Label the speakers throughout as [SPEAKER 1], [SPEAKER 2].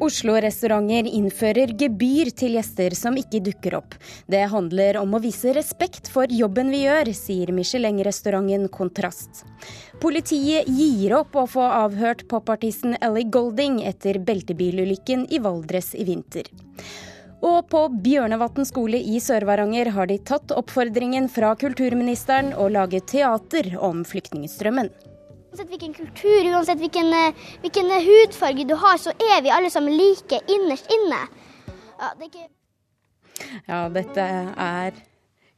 [SPEAKER 1] Oslo-restauranter innfører gebyr til gjester som ikke dukker opp. Det handler om å vise respekt for jobben vi gjør, sier Michelin-restauranten Kontrast. Politiet gir opp å få avhørt popartisten Ellie Golding etter beltebilulykken i Valdres i vinter. Og på Bjørnevatn skole i Sør-Varanger har de tatt oppfordringen fra kulturministeren og laget teater om flyktningstrømmen.
[SPEAKER 2] Uansett hvilken kultur, uansett hvilken, eh, hvilken, hudfarge du har, så er vi alle sammen like innerst inne.
[SPEAKER 1] Ja, det ikke... ja dette er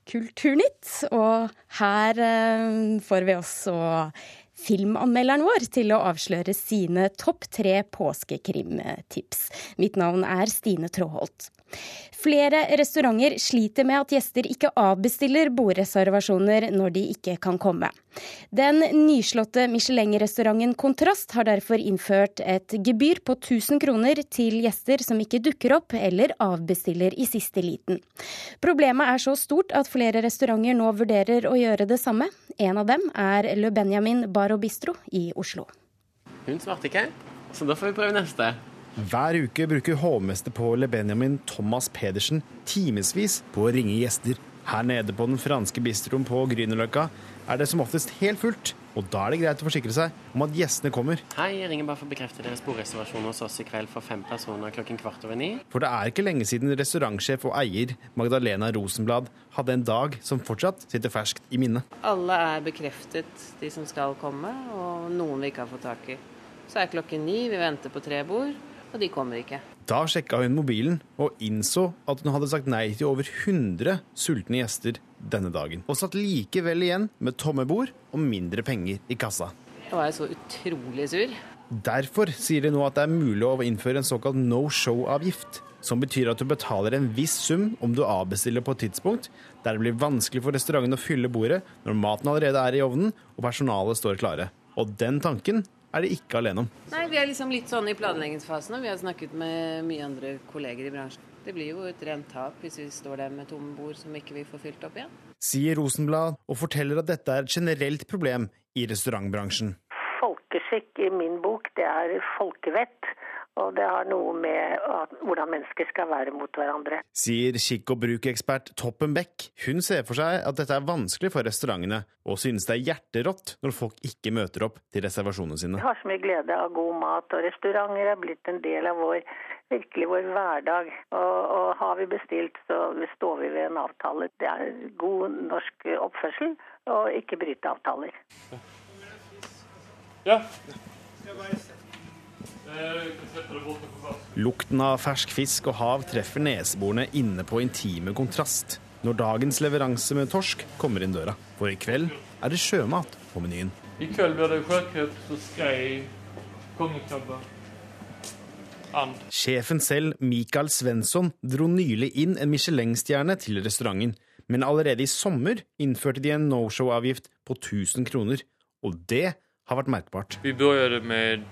[SPEAKER 1] Kulturnytt, og her eh, får vi også filmanmelderen vår til å avsløre sine topp tre påskekrimtips. Mitt navn er Stine Tråholt. Flere restauranter sliter med at gjester ikke avbestiller bordreservasjoner når de ikke kan komme. Den nyslåtte Michelin-restauranten Kontrast har derfor innført et gebyr på 1000 kroner til gjester som ikke dukker opp eller avbestiller i siste liten. Problemet er så stort at flere restauranter nå vurderer å gjøre det samme. En av dem er Le Benjamin Bar og Bistro i Oslo.
[SPEAKER 3] Hun svarte ikke, så da får vi prøve neste.
[SPEAKER 4] Hver uke bruker hovmester på Le Benjamin Thomas Pedersen timevis på å ringe gjester. Her nede på den franske bistroen på Grünerløkka er det som oftest helt fullt, og da er det greit å forsikre seg om at gjestene kommer.
[SPEAKER 3] Hei, jeg ringer bare for å bekrefte deres bordreservasjon hos oss i kveld for fem personer klokken kvart over ni.
[SPEAKER 4] For det er ikke lenge siden restaurantsjef og eier Magdalena Rosenblad hadde en dag som fortsatt sitter ferskt i minnet.
[SPEAKER 5] Alle er bekreftet, de som skal komme, og noen vi ikke har fått tak i. Så er klokken ni, vi venter på tre bord og de kommer ikke.
[SPEAKER 4] Da sjekka hun mobilen og innså at hun hadde sagt nei til over 100 sultne gjester denne dagen. Og satt likevel igjen med tomme bord og mindre penger i kassa.
[SPEAKER 5] Da var jeg så utrolig sur.
[SPEAKER 4] Derfor sier de nå at det er mulig å innføre en såkalt no show-avgift. Som betyr at du betaler en viss sum om du avbestiller på et tidspunkt der det blir vanskelig for restauranten å fylle bordet når maten allerede er i ovnen og personalet står klare. Og den tanken er de ikke alene om.
[SPEAKER 5] Nei, Vi er liksom litt sånn i planleggingsfasen, og vi har snakket med mye andre kolleger i bransjen. Det blir jo et rent tap hvis vi står der med tomme bord som ikke vi får fylt opp igjen.
[SPEAKER 4] Sier Rosenblad, og forteller at dette er et generelt problem i restaurantbransjen.
[SPEAKER 6] Folkeskikk i min bok, det er folkevett. Og det har noe med hvordan mennesker skal være mot hverandre.
[SPEAKER 4] Sier kikk- og brukekspert Toppen Beck. Hun ser for seg at dette er vanskelig for restaurantene, og synes det er hjerterått når folk ikke møter opp til reservasjonene sine.
[SPEAKER 6] Vi har så mye glede av god mat, og restauranter er blitt en del av vår, virkelig vår hverdag. Og, og har vi bestilt, så står vi ved en avtale. Det er god norsk oppførsel å ikke bryte avtaler. Ja.
[SPEAKER 4] Lukten av fersk fisk og hav treffer neseborene inne på intime kontrast når dagens leveranse med torsk kommer inn døra. For i kveld er det sjømat på menyen.
[SPEAKER 7] I kveld blir det sjøkreps og skrei, kongekrabbe, and.
[SPEAKER 4] Sjefen selv, Mikael Svensson, dro nylig inn en Michelin-stjerne til restauranten. Men allerede i sommer innførte de en no-show-avgift på 1000 kroner. Og det har vært merkbart.
[SPEAKER 7] Vi begynte med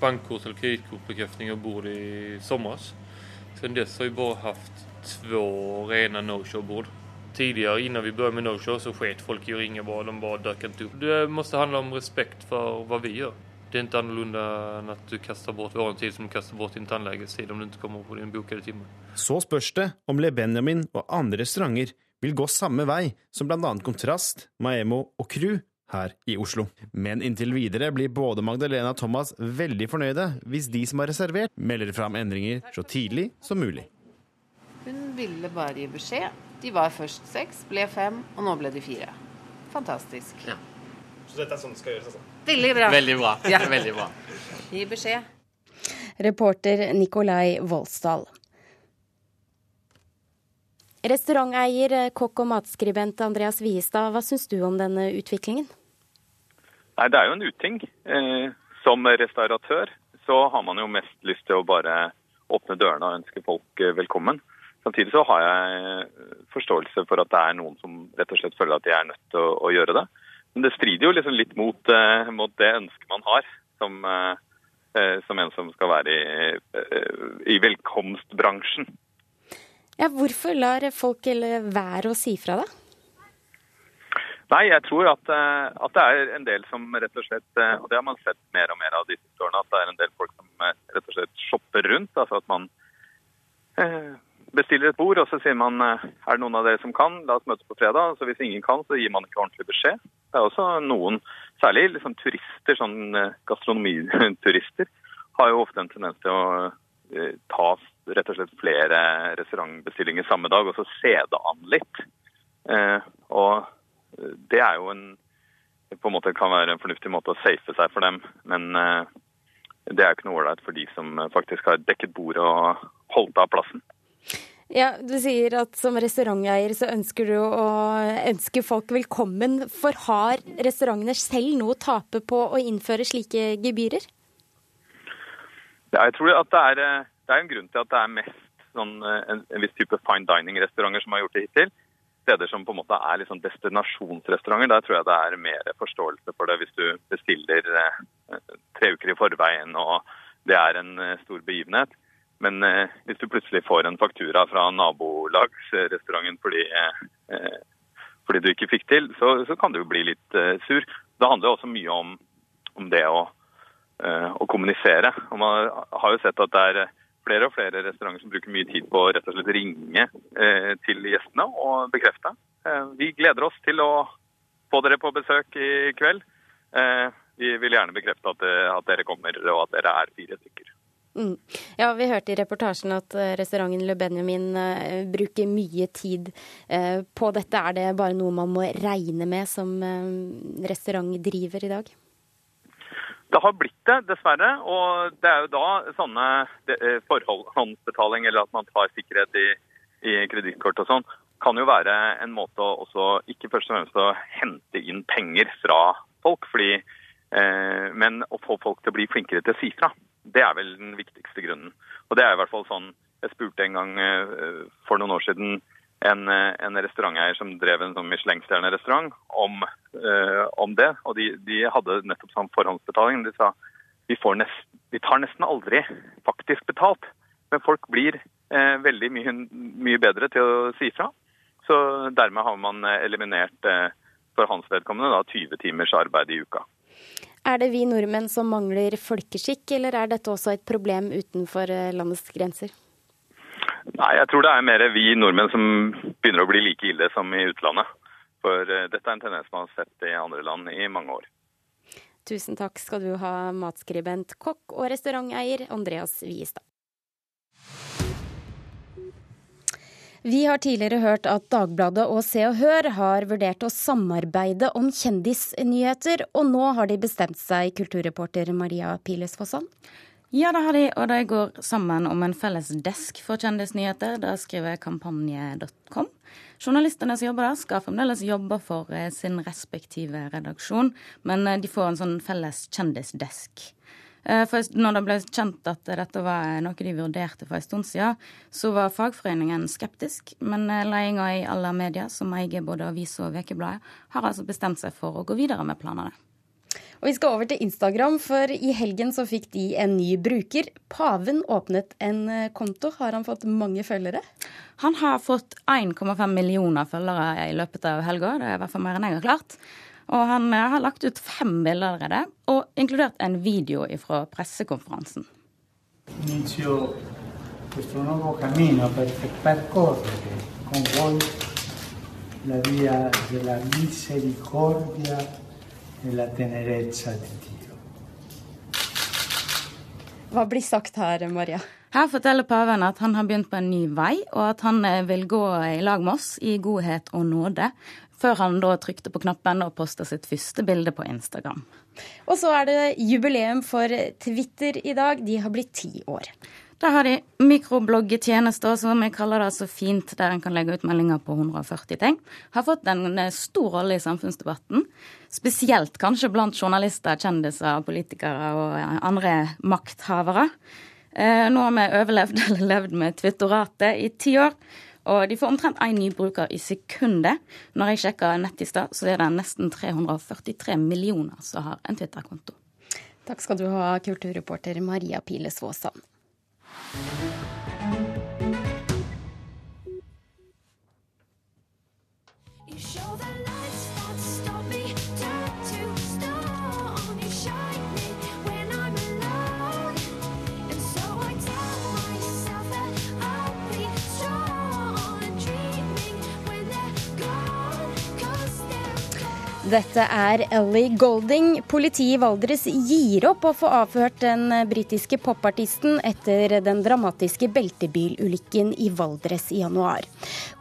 [SPEAKER 7] bankkort eller kredittkortbekräftning av bord i somras. Sen dess har vi bara haft två rena no-show-bord. Tidigare innan vi började med no-show så sket folk i att ringa bara, de bara dök inte upp. Det måste handla om respekt för vad vi gör. Det är inte annorlunda än att du kastar bort vår tid som du kastar bort din tandläkartid om du inte kommer på din bokade timme.
[SPEAKER 4] Så spørs det om Le Benjamin og andre restauranter vil gå samme vei som bl.a. Kontrast, Maemo og Crew her i Oslo. Men inntil videre blir både Magdalena og Thomas veldig fornøyde hvis de som har reservert, melder fram endringer så tidlig som mulig.
[SPEAKER 5] Hun ville bare gi beskjed. De var først seks, ble fem, og nå ble de fire. Fantastisk. Ja.
[SPEAKER 4] Så dette er sånn det skal gjøres, altså?
[SPEAKER 5] Veldig bra.
[SPEAKER 3] Veldig bra. Ja. Veldig bra.
[SPEAKER 5] Gi beskjed.
[SPEAKER 1] Reporter Nikolai Voldsdal. Restauranteier, kokk og matskribent Andreas Wiestad, hva syns du om denne utviklingen?
[SPEAKER 8] Nei, Det er jo en uting. Eh, som restauratør så har man jo mest lyst til å bare åpne dørene og ønske folk eh, velkommen. Samtidig så har jeg forståelse for at det er noen som rett og slett føler at de er nødt til å, å gjøre det. Men det strider jo liksom litt mot, eh, mot det ønsket man har som, eh, eh som en som skal være i, eh, i velkomstbransjen.
[SPEAKER 1] Ja, hvorfor lar folk være å si fra, da?
[SPEAKER 8] Nei, jeg tror at, eh, at, det er en del som rett og slett eh, Og det har man sett mer og mer av de siste årene. At det er en del folk som eh, rett og slett shopper rundt. Altså at man bestiller et bord, og så sier man er det noen av dere som kan, la oss møtes på fredag. Så hvis ingen kan, så gir man ikke ordentlig beskjed. Det er også noen, særlig liksom turister, sånn gastronomiturister, har jo ofte en tendens til å ta rett og slett flere restaurantbestillinger samme dag, og så se det an litt. Og det er jo en på en måte kan være en fornuftig måte å safe seg for dem. Men uh, det er jo ikke noe ålreit for de som faktisk har dekket bordet og holdt av plassen.
[SPEAKER 1] Ja, Du sier at som restauranteier så ønsker du å ønske folk velkommen. For har restaurantene selv noe å tape på å innføre slike gebyrer?
[SPEAKER 8] Ja, jeg tror at det er, eh, det er en grunn til at det er mest sånn, eh, en, en viss type fine dining-restauranter som har gjort det hittil steder som på en måte er liksom destinasjonsrestauranter, der tror jeg det er mer forståelse for det hvis du bestiller eh, tre uker i forveien og det er en eh, stor begivenhet. Men eh, hvis du plutselig får en faktura fra nabolagsrestauranten fordi, eh, fordi du ikke fikk til, så, så kan du jo bli litt eh, sur. Det handler jo også mye om, om det å, å, kommunisere. Og man har jo sett at det er flere og flere restauranter som bruker mye tid på å rett og slett ringe eh, til gjestene og bekrefte. Eh, vi gleder oss til å få dere på besøk i kveld. Eh, vi vil gjerne bekrefte at, eh, at, dere kommer, og at dere er fire stykker.
[SPEAKER 1] Mm. Ja, Vi hørte i reportasjen at restauranten Le Benjamin bruker mye tid på dette. Er det bare noe man må regne med som restaurantdriver i dag?
[SPEAKER 8] Det har blitt det, dessverre. Og det er jo da sånne eh, forhåndsbetaling, eller at man tar sikkerhet i, i kredittkort og sånn, kan jo være en måte å også ikke først og fremst å hente inn penger fra folk, fordi, eh, men å få folk til å bli flinkere til å si fra. Det er vel den viktigste grunnen. Og det er i hvert fall sånn Jeg spurte en gang eh, for noen år siden en, eh, en restauranteier som drev en sånn Michelin-stjerne-restaurant, om, uh, om, det. Og de, de, hadde nettopp sånn forhåndsbetaling. De sa vi, nest, vi, tar nesten aldri faktisk betalt, men folk blir uh, veldig mye, mye, bedre til å si fra. Så dermed har man eliminert uh, for hans vedkommende da, 20 timers arbeid i uka.
[SPEAKER 1] Er det vi nordmenn som mangler folkeskikk, eller er dette også et problem utenfor landets grenser?
[SPEAKER 8] Nei, jeg tror det er mer vi nordmenn som begynner å bli like ille som i utlandet. For uh, dette er en tendens man har sett i andre land i mange år.
[SPEAKER 1] Tusen takk skal du ha, matskribent, kokk og restauranteier Andreas Wiestad. Vi har tidligere hørt at Dagbladet og Se og Hør har vurdert å samarbeide om kjendisnyheter, og nå har de bestemt seg, kulturreporter Maria Piles Fossan.
[SPEAKER 9] Ja, det har de, og de går sammen om en felles desk for kjendisnyheter. Det skriver kampanje.com. Journalistene som jobber der, skal fremdeles jobbe for eh, sin respektive redaksjon, men eh, de får en sånn felles kjendisdesk. Eh, for når det ble kjent at dette var noe de vurderte for en stund siden, så var fagforeningen skeptisk, men ledelsen i alle medier, som eier både avis og ukebladet, har altså bestemt seg for å gå videre med planene.
[SPEAKER 1] Og Vi skal over til Instagram, for i helgen så fikk de en ny bruker. Paven åpnet en eh, konto. Har han fått mange følgere?
[SPEAKER 9] Han har fått 1,5 millioner følgere i løpet av helga. Det er i hvert fall mer enn jeg har klart. Og han eh, har lagt ut fem bilder allerede, og inkludert en video fra pressekonferansen. Inizio questo nuovo cammino per percorrere con voi la via della misericordia
[SPEAKER 1] la tenerezza di Dio. Hva blir sagt her, Maria?
[SPEAKER 9] Her forteller paven at han har begynt på en ny vei, og at han eh, vil gå i lag med oss i godhet og nåde. Før han da trykte på knappen og posta sitt første bilde på Instagram.
[SPEAKER 1] Og så er det jubileum for Twitter i dag. De har blitt ti år.
[SPEAKER 9] Da har de mikrobloggetjenester, som vi kaller det så fint, der en kan legge ut meldinger på 140 ting. Har fått en eh, stor rolle i samfunnsdebatten. Spesielt kanskje blant journalister, kjendiser, politikere og andre makthavere. Eh, nå har vi overlevd eller levd med Twittoratet i ti år. Og de får omtrent én ny bruker i sekundet. Når jeg sjekka nett i stad, så er det nesten 343 millioner som har en Twitter-konto.
[SPEAKER 1] Takk skal du ha, kulturreporter Maria Piles Våsand. Dette er Ellie Golding. Politiet i Valdres gir opp å få avhørt den britiske popartisten etter den dramatiske beltebilulykken i Valdres i januar.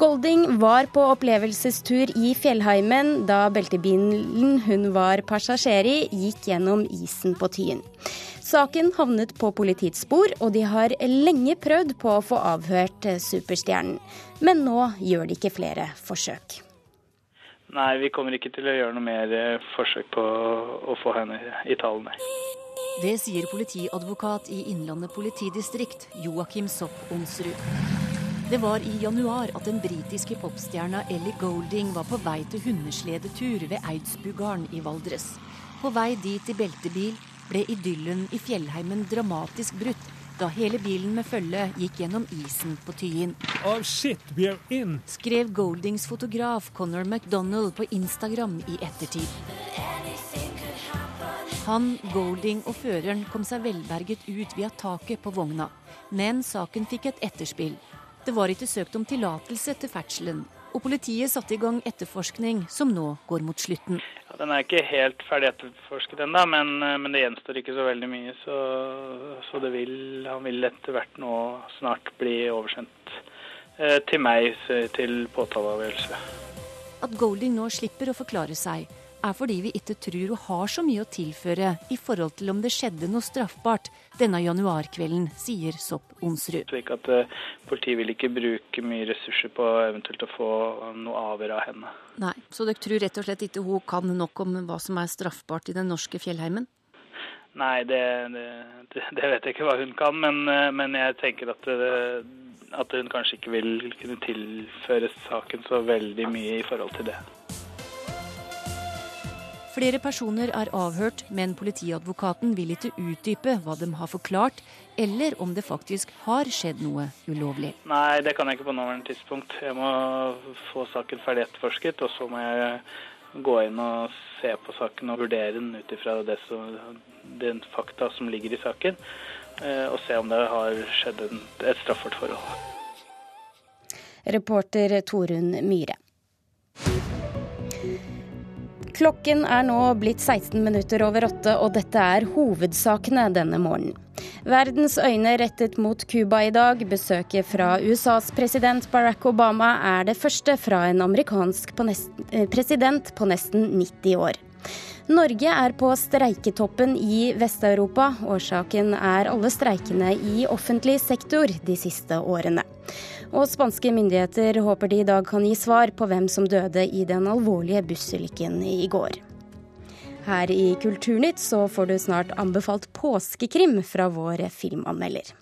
[SPEAKER 1] Golding var på opplevelsestur i fjellheimen da beltebilen hun var passasjer i, gikk gjennom isen på Tyen. Saken havnet på politiets spor, og de har lenge prøvd på å få avhørt superstjernen. Men nå gjør de ikke flere forsøk.
[SPEAKER 10] Nei, vi kommer ikke til å gjøre noe mer eh, forsøk på å få henne i tallene.
[SPEAKER 11] Det sier politiadvokat i Innlandet politidistrikt, Joakim Sopp Onsrud. Det var i januar at den britiske popstjerna Ellie Golding var på vei til hundesledetur ved Eidsbugarden i Valdres. På vei dit i beltebil ble idyllen i fjellheimen dramatisk brutt da hele bilen med følge gikk gjennom isen på Tyin.
[SPEAKER 12] Oh shit, we are in.
[SPEAKER 11] Skrev Goldings fotograf Conor McDonald på Instagram i ettertid. Han, Golding og føreren kom seg velberget ut via taket på vogna, men saken fikk et etterspill. Det var ikke søkt om tillatelse til ferdselen, og politiet satte i gang etterforskning som nå går mot slutten.
[SPEAKER 10] Ja, den er ikke helt ferdig etterforsket ennå, men, eh, men, det gjenstår ikke så veldig mye. Så, så vil, han vil etter hvert nå snart bli oversendt eh, til meg til påtaleavgjørelse.
[SPEAKER 11] At Golding nå slipper å forklare seg, er fordi vi ikke tror hun har så mye å tilføre i forhold til om det skjedde noe straffbart denne januarkvelden, sier Sopp Onsrud.
[SPEAKER 10] Slik at uh, Politiet vil ikke bruke mye ressurser på eventuelt å få noe avhør av henne.
[SPEAKER 11] Nei, Så dere tror rett og slett ikke hun kan nok om hva som er straffbart i den norske fjellheimen?
[SPEAKER 10] Nei, det, det, det vet jeg ikke hva hun kan, men, eh, men jeg tenker at, eh, at hun kanskje ikke vil kunne tilføre saken så veldig mye i forhold til det.
[SPEAKER 11] Flere personer er avhørt, men politiadvokaten vil ikke utdype hva de har forklart, eller om det faktisk har skjedd noe ulovlig.
[SPEAKER 10] Nei, det kan jeg ikke på nåværende tidspunkt. Jeg må få saken ferdig etterforsket, og så må jeg gå inn og se på saken og vurdere den ut ifra den fakta som ligger i saken, eh, og se om det har skjedd et straffbart forhold.
[SPEAKER 1] Reporter Torunn Myhre. Klokken er nå blitt 16 minutter over åtte, og dette er hovedsakene denne morgenen. Verdens øyne rettet mot Cuba i dag. Besøket fra USAs president Barack Obama er det første fra en amerikansk på nesten, eh, president på nesten 90 år. Norge er på streiketoppen i Vest-Europa. Årsaken er alle streikene i offentlig sektor de siste årene. Og spanske myndigheter håper de i dag kan gi svar på hvem som døde i den alvorlige bussulykken i går. Her i Kulturnytt så får du snart anbefalt påskekrim fra vår filmanmelder.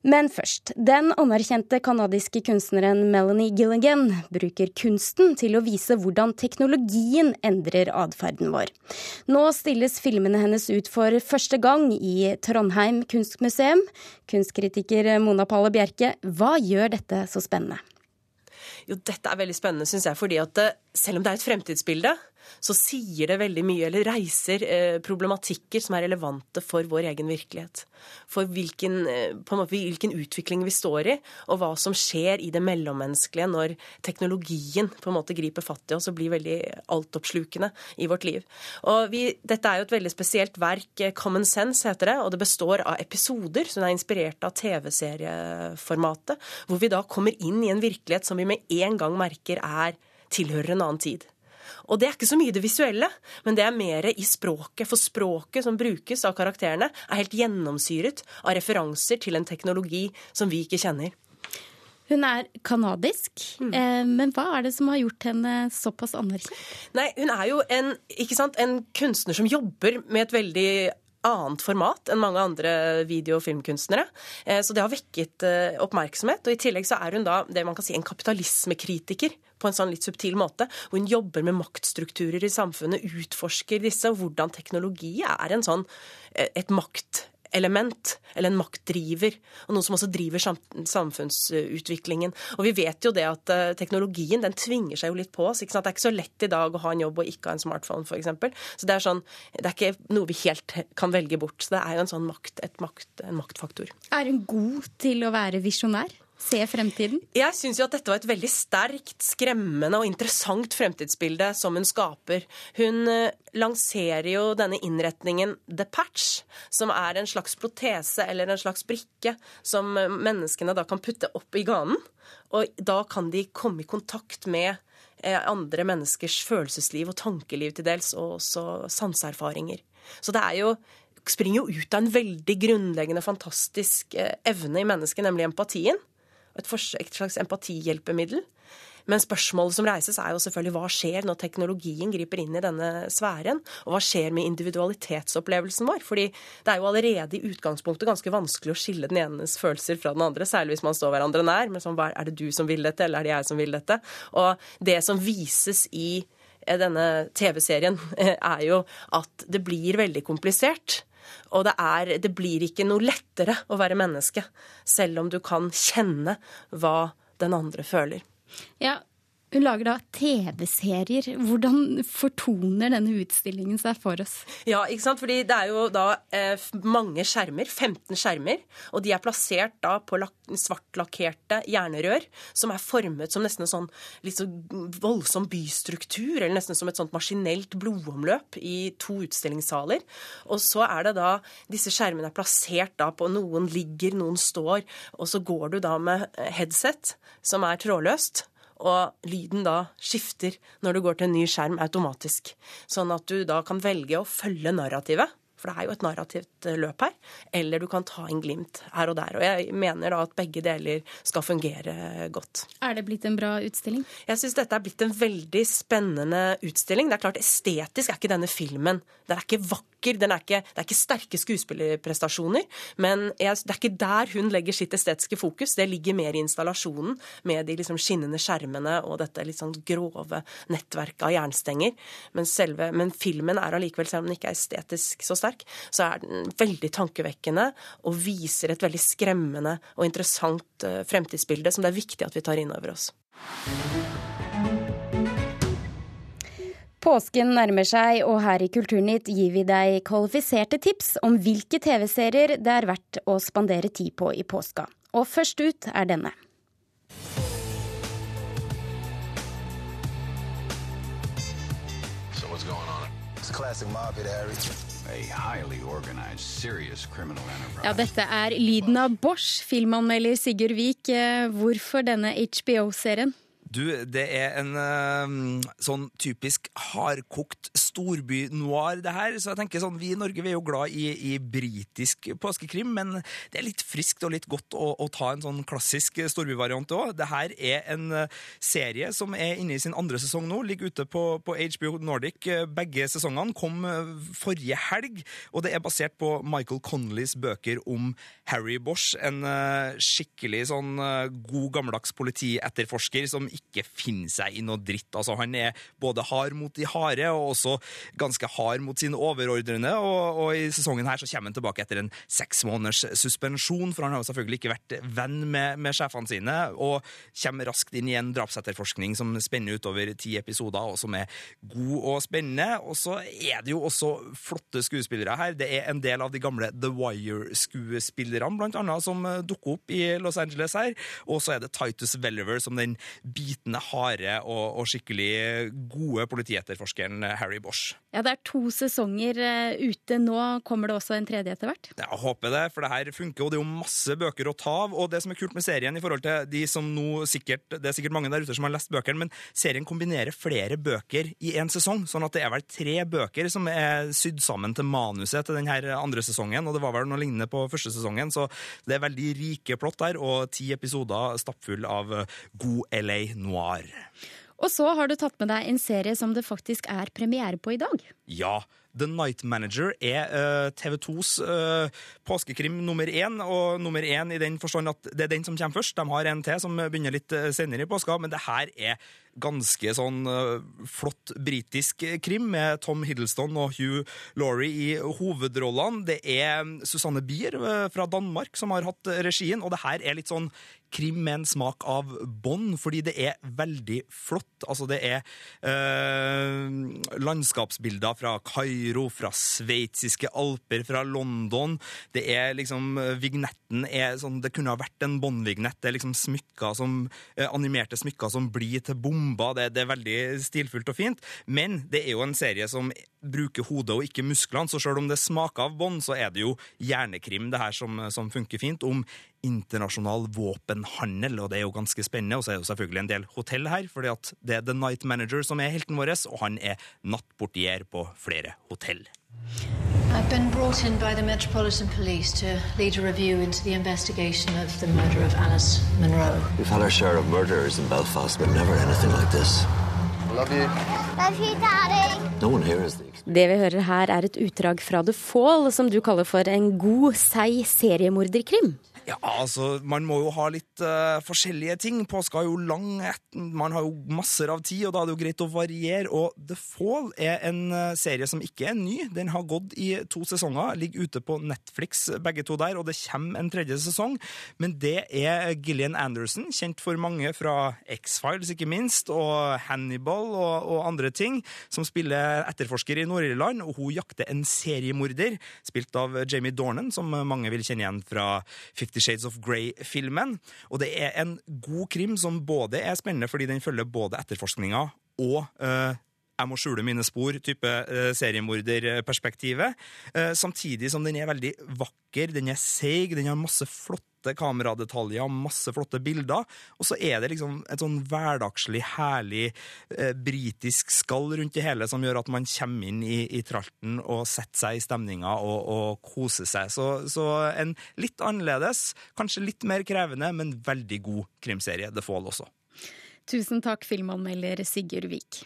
[SPEAKER 1] Men først. Den anerkjente canadiske kunstneren Melanie Gilligan bruker kunsten til å vise hvordan teknologien endrer atferden vår. Nå stilles filmene hennes ut for første gang i Trondheim kunstmuseum. Kunstkritiker Mona Palle Bjerke, hva gjør dette så spennende?
[SPEAKER 13] Jo, dette er veldig spennende, syns jeg, fordi at selv om det er et fremtidsbilde, så sier det veldig mye, eller reiser eh, problematikker som er relevante for vår egen virkelighet. For hvilken, eh, måte, hvilken, utvikling vi står i, og hva som skjer i det mellommenneskelige når teknologien på en måte griper fatt i oss og blir veldig altoppslukende i vårt liv. Vi, dette er jo et veldig spesielt verk, eh, Common Sense heter det, og det består av episoder som er inspirert av TV-serieformatet, hvor vi da kommer inn i en virkelighet som vi med en gang merker er tilhører en annen tid. Og det er ikke så mye det visuelle, men det er mer i språket. For språket som brukes av karakterene, er helt gjennomsyret av referanser til en teknologi som vi ikke kjenner.
[SPEAKER 1] Hun er kanadisk, mm. Eh, men hva er det som har gjort henne såpass anerkjent?
[SPEAKER 13] Nei, Hun er jo en, sant, en kunstner som jobber med et veldig annet format enn mange andre video- og filmkunstnere. Eh, så det har vekket eh, oppmerksomhet. Og i tillegg så er hun da det man kan si en kapitalismekritiker på en sånn litt subtil måte. Hvor hun jobber med maktstrukturer i samfunnet, utforsker disse, og hvordan teknologi er en sånn, eh, et maktelement, eller en maktdriver, og noe som også driver samfunnsutviklingen. Og vi vet jo det at uh, teknologien den tvinger seg jo litt på oss. Det er ikke så lett i dag å ha en jobb og ikke ha en smartphone, f.eks. Så det er, sånn, det er ikke noe vi helt kan velge bort. Så det er jo en sånn makt, makt, en maktfaktor.
[SPEAKER 1] Er hun god til å være visjonær? Se fremtiden?
[SPEAKER 13] Jeg syns jo at dette var et veldig sterkt, skremmende og interessant fremtidsbilde som hun skaper. Hun eh, lanserer jo denne innretningen The Patch, som er en slags protese eller en slags brikke som eh, menneskene da kan putte opp i ganen. Og da kan de komme i kontakt med eh, andre menneskers følelsesliv og tankeliv til dels, og også sanseerfaringer. Så det er jo springer jo ut av en veldig grunnleggende, fantastisk evne i mennesket, nemlig empatien. Et, et slags empatihjelpemiddel. Men spørsmålet som reises, er jo selvfølgelig hva skjer når teknologien griper inn i denne sfæren? Og hva skjer med individualitetsopplevelsen vår? Fordi det er jo allerede i utgangspunktet ganske vanskelig å skille den enes følelser fra den andre, særlig hvis man står hverandre nær. Men sånn, er det du som vil dette, eller er det jeg som vil dette? Og det som vises i eh, denne TV-serien, er jo at det blir veldig komplisert. Og det, er, det blir ikke noe lettere å være menneske, selv om du kan kjenne hva den andre føler.
[SPEAKER 1] Ja, hun lager da TV-serier. Hvordan fortoner denne utstillingen seg for oss?
[SPEAKER 13] Ja, ikke sant? Fordi det er jo da eh, mange skjermer, 15 skjermer, og de er plassert da på svartlakkerte jernrør som er formet som nesten en sånn litt så voldsom bystruktur, eller nesten som et sånt maskinelt blodomløp i to utstillingssaler. Og så er det da Disse skjermene er plassert da på Noen ligger, noen står, og så går du da med headset som er trådløst og lyden da skifter når du går til en ny skjerm automatisk. Sånn at du da kan velge å følge narrativet for det er jo et narrativt eh, løp her. Eller du kan ta inn glimt her og der. Og jeg mener da at begge deler skal fungere godt.
[SPEAKER 1] Er det blitt en bra utstilling?
[SPEAKER 13] Jeg syns dette er blitt en veldig spennende utstilling. Det er klart, estetisk er ikke denne filmen Den er ikke vakker. Er ikke, det er ikke sterke skuespillerprestasjoner. Men jeg, det er ikke der hun legger sitt estetiske fokus. Det ligger mer i installasjonen med de liksom skinnende skjermene og dette litt sånn grove nettverket av jernstenger. Men, selve, men filmen er allikevel, selv om den ikke er estetisk så sterk, så er den veldig tankevekkende og viser et veldig skremmende og interessant eh, fremtidsbilde som det er viktig at vi tar inn over oss.
[SPEAKER 1] Påsken nærmer seg, og her i Kulturnytt gir vi deg kvalifiserte tips om hvilke TV-serier det er verdt å spandere tid på i påska. Og først ut er denne. So what's going on? It's a classic mob hit, Harry. Ja, dette er lyden av Bosch, filmanmelder Sigurd Vik. Eh, hvorfor denne HBO-serien?
[SPEAKER 14] Du, det er en uh, sånn typisk hardkokt storby-noir, det her. Så jeg tenker sånn, Vi i Norge vi er jo glad i, i britisk påskekrim, men det er litt friskt og litt godt å, å ta en sånn klassisk storbyvariant òg. Det her er en uh, serie som er inne i sin andre sesong nå. Ligger ute på, på HBO Nordic. Begge sesongene kom uh, forrige helg, og det er basert på Michael Connollys bøker om Harry Bosch. En skikkelig sånn god, gammeldags politietterforsker som ikke ikke finner seg i noe dritt. Altså, han er både hard mot de harde og også ganske hard mot sine overordnede. Og, og, i sesongen her så kommer han tilbake etter en seks måneders suspensjon, for han har jo selvfølgelig ikke vært venn med, med sjefene sine, og kommer raskt inn i en drapsetterforskning som spenner utover ti episoder, og som er god og spennende. Og så er det jo også flotte skuespillere her. Det er en del av de gamle The Wire-skuespillerne, blant annet, som dukker opp i Los Angeles her. Og så er det Titus Welliver som den bitende, harde og, og, skikkelig gode politietterforskeren Harry Bosch.
[SPEAKER 1] Ja, Det er to sesonger uh, ute nå. Kommer det også en tredje etter hvert?
[SPEAKER 14] Jeg håper det, for det her funker, og det er jo masse bøker å ta av. Og det som er kult med serien i forhold til de som nå sikkert Det er sikkert mange der ute som har lest bøkene, men serien kombinerer flere bøker i én sesong. Sånn at det er vel tre bøker som er sydd sammen til manuset til denne andre sesongen, og det var vel noe lignende på første sesongen, så det er veldig rike plott der, og ti episoder stappfull av god LA noir.
[SPEAKER 1] Og så har du tatt med deg en serie som det faktisk er premiere på i dag.
[SPEAKER 14] Ja. The Night Manager er uh, eh, TV 2s uh, eh, påskekrim nummer én. Og nummer én i den forstand at det er den som kommer først. De har en til som begynner litt uh, senere i påska, men det her er ganske sånn uh, flott britisk krim med Tom Hiddleston og Hugh Laurie i hovedrollene. Det er Susanne Bier fra Danmark som har hatt regien, og det her er litt sånn krim med en smak av bånd, fordi det er veldig flott. Altså, det er eh, landskapsbilder fra Kairo, fra sveitsiske alper, fra London. Det er liksom Vignetten er sånn Det kunne ha vært en Bond-vignett. Det er liksom smykker som, eh, animerte smykker som blir til bomber. Det, det er veldig stilfullt og fint. Men det er jo en serie som bruker hodet og ikke musklene, så selv om det smaker av bånd, så er det jo hjernekrim det her som, som funker fint. Om internasjonal våpenhandel, og det er jo ganske spennende. Og så er det jo selvfølgelig en del hotell her, fordi at det er The Night Manager som er helten vår, og han er nattportier på flere hotell.
[SPEAKER 15] I've been brought in by the Metropolitan Police to lead a review into the investigation of the murder of Alice Munro.
[SPEAKER 16] We've had our share of murderers in Belfast, but never anything like this.
[SPEAKER 1] Det vi hører her er et utdrag fra The Fall, som du kaller for en god, seig seriemorderkrim.
[SPEAKER 14] Ja, altså, man må jo ha litt uh, forskjellige ting. Påska er jo lang, man har jo masser av tid, og da er det jo greit å variere. Og The Fall er en uh, serie som ikke er ny. Den har gått i to sesonger, ligger ute på Netflix begge to der, og det kommer en tredje sesong. Men det er Gillian Anderson, kjent for mange fra X-Files, ikke minst, og Hannibal og, og andre ting, som spiller etterforsker i Nord-Irland, og hun jakter en seriemorder, spilt av Jamie Dornan, som mange vil kjenne igjen fra Fifty Shades of Grey-filmen. Og det er en god krim som både er spennende fordi den følger både etterforskninga og uh, jeg må skjule mine spor-type uh, seriemorderperspektivet. Uh, samtidig som den er veldig vakker, den er seig, den har masse flotte kameradetaljer, masse flotte bilder. Og så er det liksom et sånn hverdagslig, herlig eh, britisk skall rundt det hele som gjør at man kommer inn i, i tralten og setter seg i stemninga og, og koser seg. Så, så, en litt annerledes, kanskje litt mer krevende, men veldig god krimserie, The Fall også.
[SPEAKER 1] Tusen takk, filmanmelder Sigurd Vik.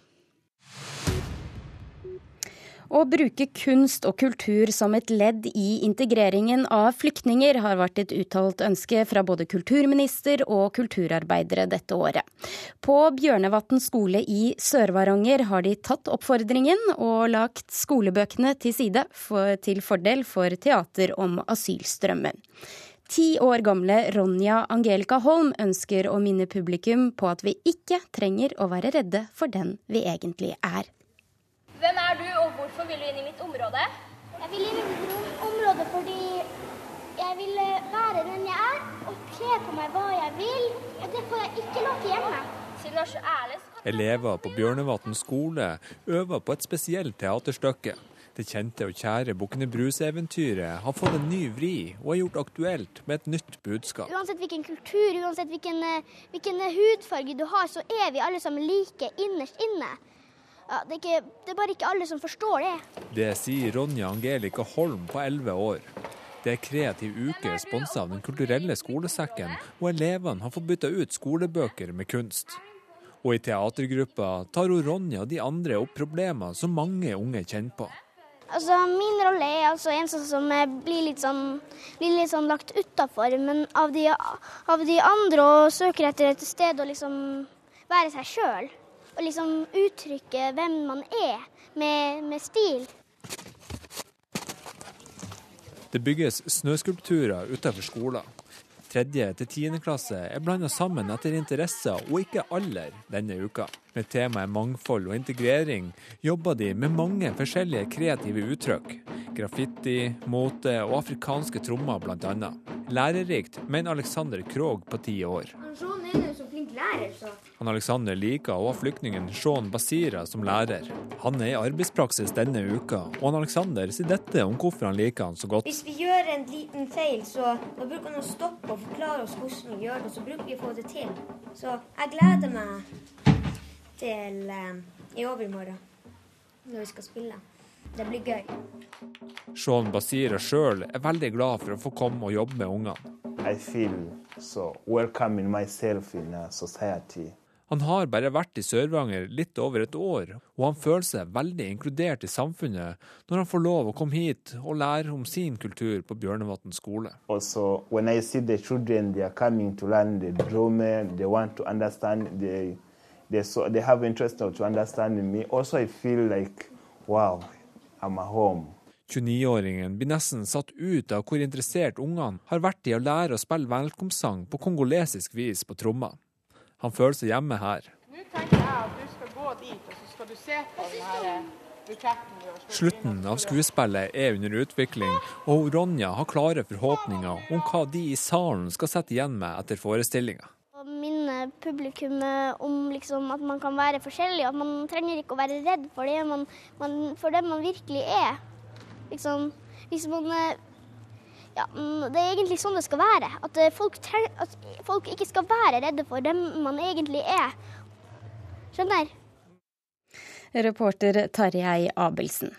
[SPEAKER 1] Å bruke kunst og kultur som et ledd i integreringen av flyktninger har vært et uttalt ønske fra både kulturminister og kulturarbeidere dette året. På Bjørnevatn skole i Sør-Varanger har de tatt oppfordringen og lagt skolebøkene til side for, til fordel for teater om asylstrømmen. Ti år gamle Ronja Angelica Holm ønsker å minne publikum på at vi ikke trenger å være redde for den vi egentlig er.
[SPEAKER 17] Hvem er du, og hvorfor vil du inn i mitt område?
[SPEAKER 2] Jeg vil inn i mitt område fordi jeg vil eh, være den jeg er, og kle på meg hva jeg vil. Og det får jeg ikke lov til hjemme.
[SPEAKER 17] Siden du er så ærlig, så kan
[SPEAKER 18] Elever på Bjørnevatn skole øver på et spesielt teaterstykke. Det kjente og kjære Bukkene Bruse-eventyret har fått en ny vri og er gjort aktuelt med et nytt budskap.
[SPEAKER 2] Uansett hvilken kultur, uansett hvilken, eh, hvilken hudfarge du har, så er vi alle sammen like innerst inne. Ja, det, er ikke, det er bare ikke alle som forstår det.
[SPEAKER 18] Det sier Ronja Angelica Holm på 11 år. Det er Kreativ uke sponsa av Den kulturelle skolesekken, og elevene har fått bytta ut skolebøker med kunst. Og i teatergruppa tar hun Ronja og de andre opp problemer som mange unge kjenner på.
[SPEAKER 2] Altså, Min rolle er altså en sånn som blir litt sånn, blir litt sånn lagt utafor, men av de, av de andre og søker etter et sted å liksom være seg sjøl og liksom uttrykke hvem man er, med, med stil.
[SPEAKER 18] Det bygges snøskulpturer utenfor skolen. Tredje til tiende klasse er blanda sammen etter interesser og ikke alder denne uka. Med temaet mangfold og integrering jobber de med mange forskjellige kreative uttrykk. Graffiti, mote og afrikanske trommer bl.a. Lærerikt, mener Alexander Krogh på ti år.
[SPEAKER 2] Sånn er så flink lærer, så.
[SPEAKER 18] Han Alexander liker ha flyktningen Sean Basira som lærer. Han er i arbeidspraksis denne uka, og han Alexander sier dette om hvorfor han liker han så godt.
[SPEAKER 19] Hvis vi gjør en liten feil, så da bruker han å stoppe og forklare oss hvordan vi gjør det, og så bruker vi å få det til. Så jeg gleder meg til eh, i overmorgen, når vi skal spille. Det blir gøy.
[SPEAKER 18] Sean Basira sjøl er veldig glad for å få komme og jobbe med ungene.
[SPEAKER 20] I feel so welcome in myself in a society.
[SPEAKER 18] Han har bare vært i Sør-Varanger litt over et år, og han føler seg veldig inkludert i samfunnet når han får lov å komme hit og lære om sin kultur på Bjørnevatn skole.
[SPEAKER 20] Also, when I see the children, they are coming to learn the drama, they want to understand, they, they, so, they have interest to understand me. Also, I feel like, wow.
[SPEAKER 18] 29-åringen blir nesten satt ut av hvor interessert ungene har vært i å lære å spille velkomstsang på kongolesisk vis på tromma. Han føler seg hjemme her.
[SPEAKER 21] Nå tenker jeg at du skal gå dit og så skal du se på den her
[SPEAKER 18] Slutten av skuespillet er under utvikling, og Ronja har klare forhåpninger om hva de i salen skal sette igjen med etter forestillinga.
[SPEAKER 2] Å minne publikummet om liksom at man kan være forskjellig, at man trenger ikke å være redd for det man, man, for det man virkelig er. Liksom, hvis man eh, ja, mm, Det er egentlig sånn det skal være. At eh, folk, treng, at folk ikke skal være redde for dem man egentlig er. Skjønner?
[SPEAKER 1] Reporter Tarjei Abelsen.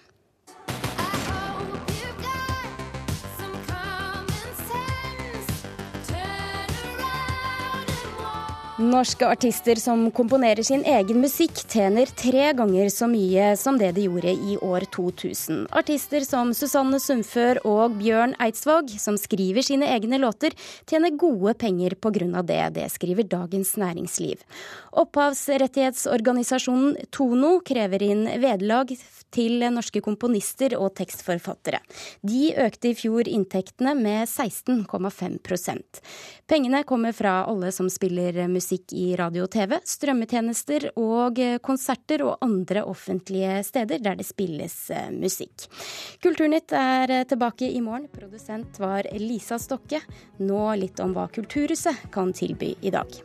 [SPEAKER 1] Norske artister som komponerer sin egen musikk, tjener tre ganger så mye som det de gjorde i år 2000. Artister som Susanne Sundfør og Bjørn Eidsvåg, som skriver sine egne låter, tjener gode penger pga. det. Det skriver Dagens Næringsliv. Opphavsrettighetsorganisasjonen Tono krever inn vederlag til norske komponister og tekstforfattere. De økte i fjor inntektene med 16,5% Pengene kommer fra alle som spiller musikk musikk i radio og TV, strømmetjenester og eh, konserter og andre offentlige steder der det spilles eh, musikk. Kulturnytt er eh, tilbake i morgen. Produsent var Lisa Stokke. Nå litt om hva Kulturhuset kan tilby i dag.